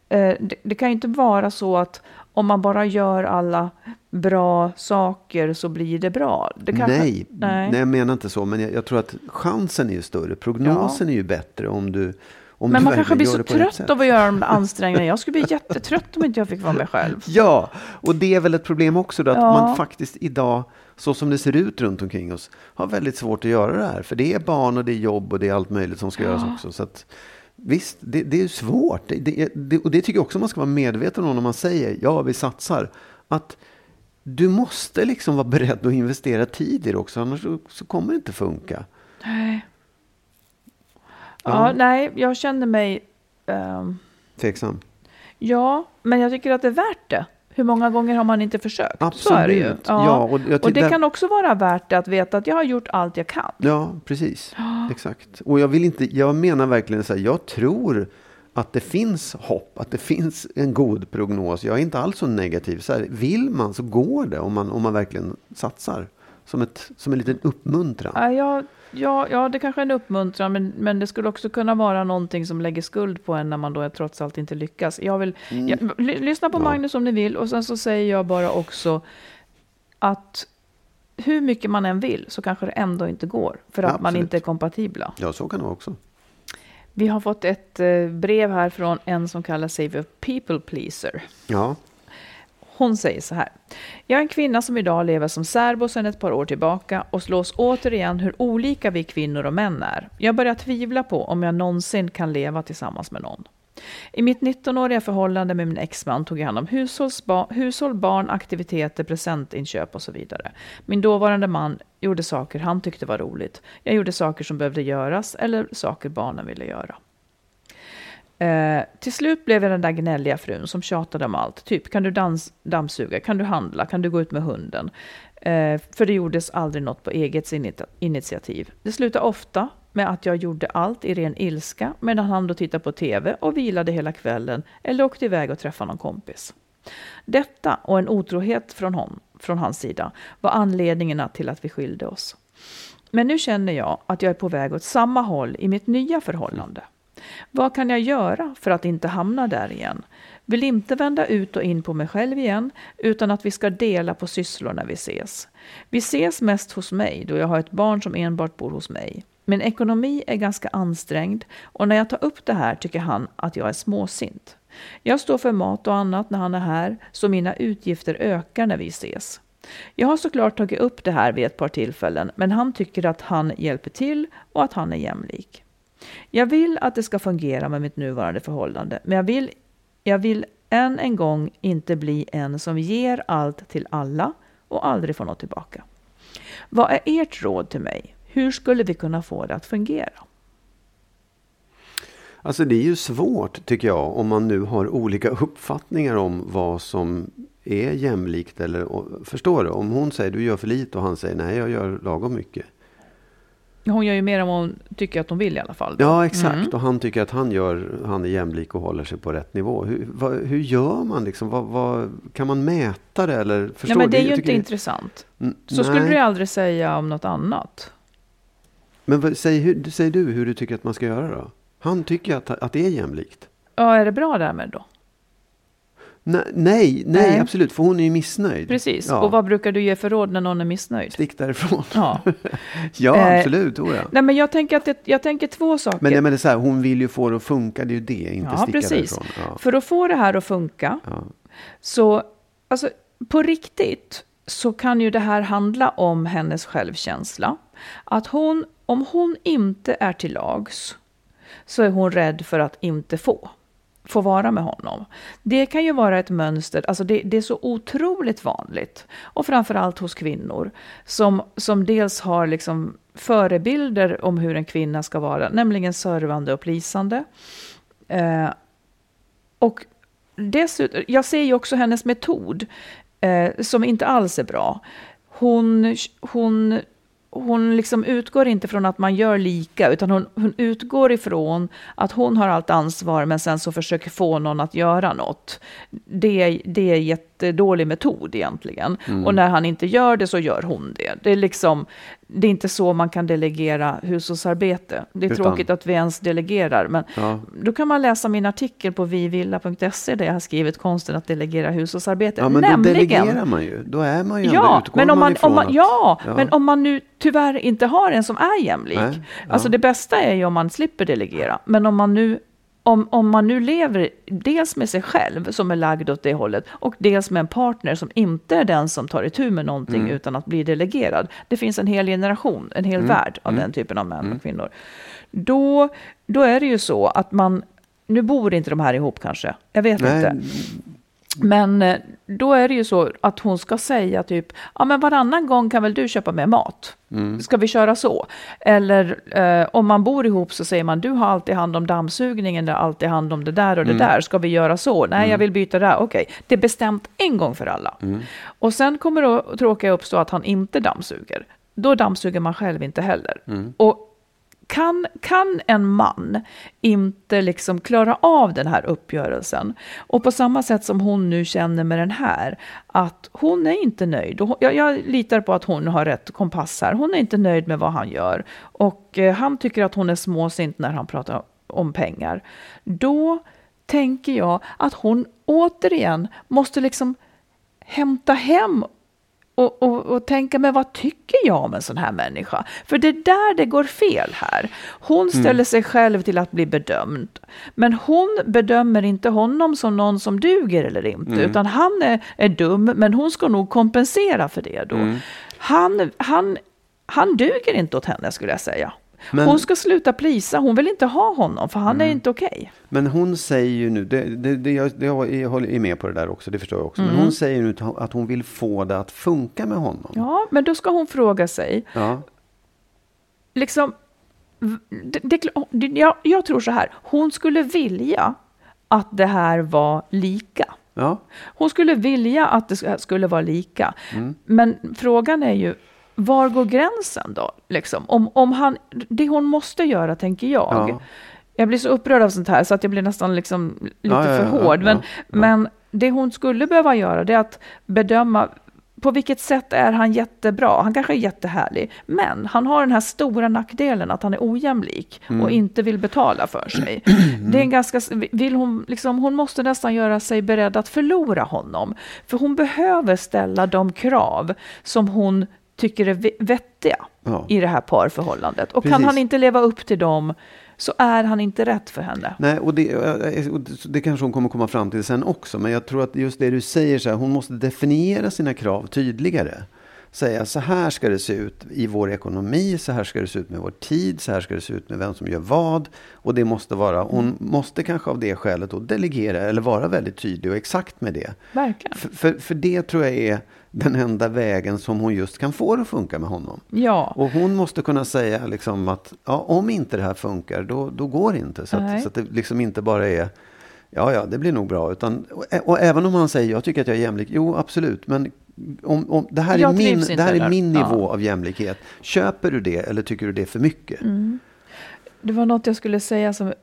Eh, det, det kan ju inte vara så att om man bara gör alla bra saker så blir det bra. Det kanske, nej, nej. nej, jag menar inte så, men jag, jag tror att chansen är ju större. Prognosen är ju bättre om du om Men man kanske blir så trött av att göra de där ansträngningarna. Jag skulle bli jättetrött om inte jag fick vara mig själv. Ja, och det är väl ett problem också då, att Ja. man faktiskt idag, så som det ser ut runt omkring oss, har väldigt svårt att göra det här. För det är barn och det är jobb och det är allt möjligt som ska göras också. Så att, visst, det, det är svårt. Det, det, och det tycker jag också man ska vara medveten om när man säger ja, vi satsar. Att du måste liksom vara beredd att investera tid i det också, annars så, så kommer det inte funka. Nej. Ja, Ja. nej, jag känner mig... ehm, Tveksam. ja, men jag tycker att det är värt det. Hur många gånger har man inte försökt? Så är det ju. Absolut. Ja, och och, jag ty- det där- kan också vara värt det att veta att jag har gjort allt jag kan. Ja, precis. Exakt. Och jag vill inte, jag menar verkligen så här, jag tror att det finns hopp, att det finns en god prognos. Jag är inte alls så negativ. Så här, vill man så går det om man, om man verkligen satsar. Som, ett, som en liten uppmuntran. Ja, ja, ja, ja, det kanske är en uppmuntran, men, men det skulle också kunna vara någonting som lägger skuld på en när man då trots allt inte lyckas. Jag vill, jag, ly- lyssna på Mm. Ja. Magnus om ni vill, och sen så säger jag bara också att hur mycket man än vill så kanske det ändå inte går, för att man Absolut. inte är kompatibla. Ja, så kan det vara också. Vi har fått ett eh, brev här från en som kallar sig för people pleaser. Ja, hon säger så här. Jag är en kvinna som idag lever som särbo sedan ett par år tillbaka och slås återigen hur olika vi kvinnor och män är. Jag börjar tvivla på om jag någonsin kan leva tillsammans med någon. I mitt 19-åriga förhållande med min exman tog jag hand om hushåll, barn, aktiviteter, presentinköp och så vidare. Min dåvarande man gjorde saker han tyckte var roligt. Jag gjorde saker som behövde göras eller saker barnen ville göra. Eh, till slut blev jag den där gnälliga frun som tjatade om allt. Typ, kan du dans, dammsuga? Kan du handla? Kan du gå ut med hunden? Eh, för det gjordes aldrig något på eget initiativ. Det slutade ofta med att jag gjorde allt i ren ilska medan han då tittade på TV och vilade hela kvällen eller åkte iväg och träffade någon kompis. Detta och en otrohet från, hon, från hans sida var anledningarna till att vi skilde oss. Men nu känner jag att jag är på väg åt samma håll i mitt nya förhållande. Vad kan jag göra för att inte hamna där igen? Vill inte vända ut och in på mig själv igen, utan att vi ska dela på sysslor när vi ses. Vi ses mest hos mig, då jag har ett barn som enbart bor hos mig. Min ekonomi är ganska ansträngd och när jag tar upp det här tycker han att jag är småsint. Jag står för mat och annat när han är här, så mina utgifter ökar när vi ses. Jag har såklart tagit upp det här vid ett par tillfällen, men han tycker att han hjälper till och att han är jämlik. Jag vill att det ska fungera med mitt nuvarande förhållande, men jag vill, jag vill än en gång inte bli en som ger allt till alla och aldrig får något tillbaka. Vad är ert råd till mig? Hur skulle vi kunna få det att fungera? Alltså det är ju svårt tycker jag om man nu har olika uppfattningar om vad som är jämlikt. Eller, förstår du? Om hon säger du gör för lite och han säger nej jag gör lagom mycket. Hon gör ju mer än vad hon tycker att hon vill i alla fall. Då. Ja, exakt. Mm. Och han tycker att han, gör, han är jämlik och håller sig på rätt nivå. Hur, vad, hur gör man? Liksom? Vad, vad, kan man mäta det? Eller, förstår Nej, men det är ju inte det... intressant. Så nej. skulle du aldrig säga om något annat. Men vad, säg, hur, säg du hur du tycker att man ska göra då? Han tycker att, att det är jämlikt. Ja, är det bra därmed då? Nej, nej, nej, absolut. För hon är ju missnöjd. Precis. Ja. Och vad brukar du ge för råd när någon är missnöjd? Stick därifrån. Ja, ja eh, absolut. Oh, ja. Nej, men jag tänker, att det, jag tänker två saker. Men, men det är så här, hon vill ju få det att funka. Det är ju det, inte ja, sticka precis. därifrån. Ja. För att få det här att funka, så alltså, på riktigt så kan ju det här handla om hennes självkänsla. Att hon, om hon inte är till lags, så är hon rädd för att inte få få vara med honom. Det kan ju vara ett mönster, alltså det, det, är så otroligt vanligt. Och framförallt hos kvinnor som, som dels har liksom förebilder om hur en kvinna ska vara, nämligen servande och plisande. Eh, och dessutom, jag ser ju också hennes metod eh, som inte alls är bra. Hon, hon hon liksom utgår inte från att man gör lika, utan hon, hon, utgår ifrån att hon har allt ansvar, men sen så försöker få någon att göra något. Det, det är en jättedålig metod egentligen. Mm. Och när han inte gör det så gör hon det. Det är liksom, det är inte så man kan delegera hushållsarbete. Det är Utan. tråkigt att vi ens delegerar, men ja. då kan man läsa min artikel på vivilla.se där jag har skrivit konsten att delegera hushållsarbete. Ja, men Nämligen, då delegerar man ju. Då är man ju ja, men om man, om man, ja, ja, men om man nu tyvärr inte har en som är jämlik. Nej, ja. Alltså det bästa är ju om man slipper delegera. Men om man nu om, om man nu lever dels med sig själv som är lagd åt det hållet och dels med en partner som inte är den som tar itu med någonting mm. utan att bli delegerad. Det finns en hel generation, en hel mm. värld av mm. den typen av män och mm. kvinnor. Då, då är det ju så att man, nu bor inte de här ihop kanske, jag vet Nej. inte. Men eh, då är det ju så att hon ska säga typ, ja men varannan gång kan väl du köpa med mat? Mm. Ska vi köra så? Eller eh, om man bor ihop så säger man, du har alltid hand om dammsugningen, du har alltid hand om det där och det mm. där. Ska vi göra så? Nej, mm. jag vill byta det där. Okej, okay. det är bestämt en gång för alla. Mm. Och sen kommer då tråkiga uppstå att han inte dammsuger. Då dammsuger man själv inte heller. Mm. Och kan, kan en man inte liksom klara av den här uppgörelsen och på samma sätt som hon nu känner med den här att hon är inte nöjd. Och jag, jag litar på att hon har rätt kompass här. Hon är inte nöjd med vad han gör och eh, han tycker att hon är småsint när han pratar om pengar. Då tänker jag att hon återigen måste liksom hämta hem och, och, och tänka, men vad tycker jag om en sån här människa? För det är där det går fel här. Hon ställer mm. sig själv till att bli bedömd. Men hon bedömer inte honom som någon som duger eller inte, mm. utan han är, är dum, men hon ska nog kompensera för det då. Mm. Han, han, han duger inte åt henne skulle jag säga. Men, hon ska sluta plisa, hon vill inte ha honom för han mm. är inte okej. Okay. Men hon säger ju nu, det, det, det, jag, jag håller med på det där också, det förstår jag också. Mm. Men hon säger nu att hon vill få det att funka med honom. Ja, men då ska hon fråga sig. Ja. Liksom, det, jag, jag tror så här, hon skulle vilja att det här var lika. Ja. Hon skulle vilja att det skulle vara lika. Mm. Men frågan är ju, var går gränsen då? Liksom? Om, om han, det hon måste göra, tänker jag. Ja. Jag blir så upprörd av sånt här så att jag blir nästan liksom lite ja, för hård. Men, men det hon skulle behöva göra det är att bedöma på vilket sätt är han jättebra? Han kanske är jättehärlig, men han har den här stora nackdelen att han är ojämlik mm. och inte vill betala för sig. Mm. Det är en ganska, vill hon, liksom, hon måste nästan göra sig beredd att förlora honom, för hon behöver ställa de krav som hon tycker är vettiga ja. i det här parförhållandet. Och Precis. kan han inte leva upp till dem så är han inte rätt för henne. Nej, och det, och det kanske hon kommer komma fram till sen också. Men jag tror att just det du säger, så här, hon måste definiera sina krav tydligare. Säga så här ska det se ut i vår ekonomi, så här ska det se ut med vår tid, så här ska det se ut med vem som gör vad. Och det måste vara, hon måste kanske av det skälet då delegera eller vara väldigt tydlig och exakt med det. Verkligen. För, för, för det tror jag är den enda vägen som hon just kan få det att funka med honom. Ja. Och hon måste kunna säga liksom att ja, om inte det här funkar, då, då går det inte. Så att, så att det liksom inte bara är Ja, ja, det blir nog bra. Utan, och, och, även om han säger, jag tycker att jag är jämlik. Jo, absolut. Men om, om, det här är min, det här är min nivå ja. av jämlikhet. Köper du det eller tycker du det är för mycket? Mm. Det var något jag skulle säga som...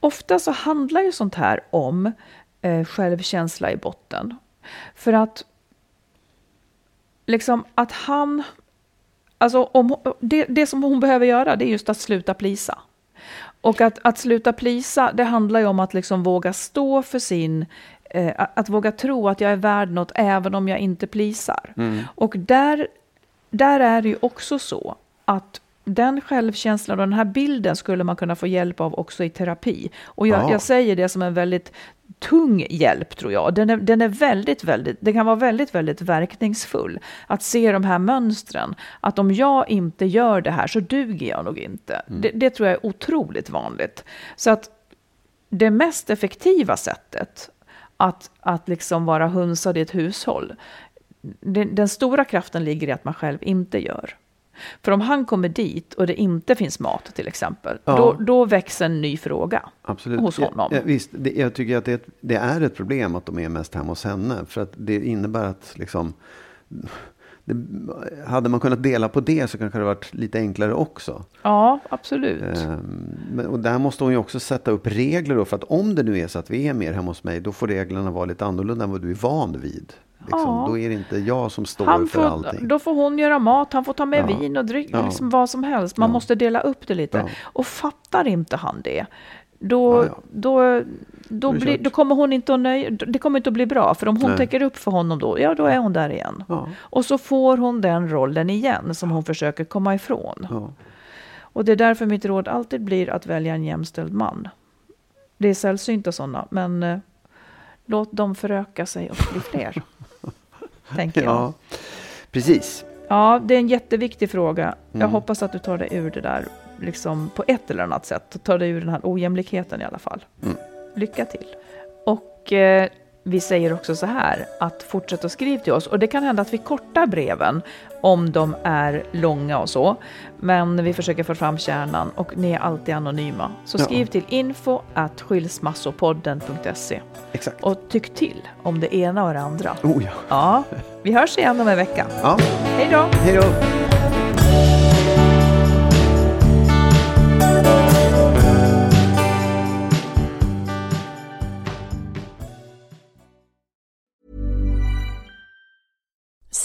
Ofta så handlar ju sånt här om eh, självkänsla i botten. För att liksom att han... Alltså om, det, det som hon behöver göra det är just att sluta plisa. Och att, att sluta plisa, det handlar ju om att liksom våga stå för sin... Eh, att våga tro att jag är värd något även om jag inte plisar. Mm. Och där, där är det ju också så att den självkänslan och den här bilden skulle man kunna få hjälp av också i terapi. Och jag, jag säger det som en väldigt tung hjälp tror jag. Den är, den är väldigt, väldigt, den kan vara väldigt, väldigt verkningsfull. Att se de här mönstren. Att om jag inte gör det här så duger jag nog inte. Mm. Det, det, tror jag är otroligt vanligt. Så att det mest effektiva sättet att, att liksom vara hunsad i ett hushåll, den, den stora kraften ligger i att man själv inte gör. För om han kommer dit och det inte finns mat till exempel, ja. då, då väcks en ny fråga Absolut. hos honom. Ja, visst, det, jag tycker att det, det, är ett problem att de är mest hemma hos henne. För att det innebär att liksom, det, hade man kunnat dela på det så kanske det varit lite enklare också. Ja, absolut. Ehm, och där måste hon ju också sätta upp regler då, för att om det nu är så att vi är mer hemma hos mig, då får reglerna vara lite annorlunda än vad du är van vid. Liksom, ja. Då är det inte jag som står han för allting. Då får hon göra mat, han får ta med ja. vin och dryck, ja. liksom vad som helst. Man måste dela upp det lite. Och fattar inte han det, då, då, då, blir, då, kommer hon inte att nöja, det kommer inte att bli bra. För om hon Nej. täcker upp för honom då, ja då är hon där igen. Och så får hon den rollen igen som hon försöker komma ifrån. Och det är därför mitt råd alltid blir att välja en jämställd man. Det är sällsynta sådana, men eh, låt dem föröka sig och bli fler. tänker jag. Ja, precis. Ja, det är en jätteviktig fråga. Jag mm. hoppas att du tar dig ur det där liksom på ett eller annat sätt. Tar dig ur den här ojämlikheten i alla fall. Mm. Lycka till. Och eh, vi säger också så här att fortsätt att skriva till oss och det kan hända att vi kortar breven om de är långa och så. Men vi försöker få fram kärnan och ni är alltid anonyma. Så skriv ja. till info at skilsmassopodden.se. Exakt. Och tyck till om det ena och det andra. Oh ja. ja. Vi hörs igen om en vecka. Ja. Hej då. Hej då.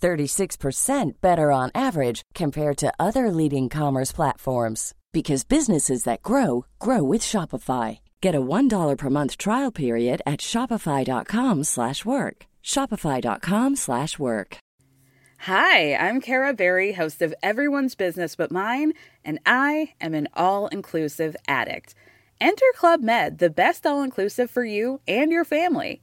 36% better on average compared to other leading commerce platforms because businesses that grow grow with Shopify. Get a $1 per month trial period at shopify.com/work. shopify.com/work. Hi, I'm Kara Berry, host of Everyone's Business But Mine, and I am an all-inclusive addict. Enter Club Med, the best all-inclusive for you and your family.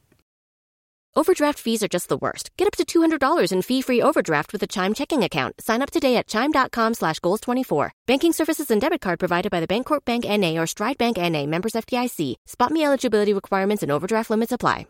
Overdraft fees are just the worst. Get up to $200 in fee-free overdraft with a Chime checking account. Sign up today at Chime.com slash Goals24. Banking services and debit card provided by the Bancorp Bank N.A. or Stride Bank N.A. Members FDIC. Spot me eligibility requirements and overdraft limits apply.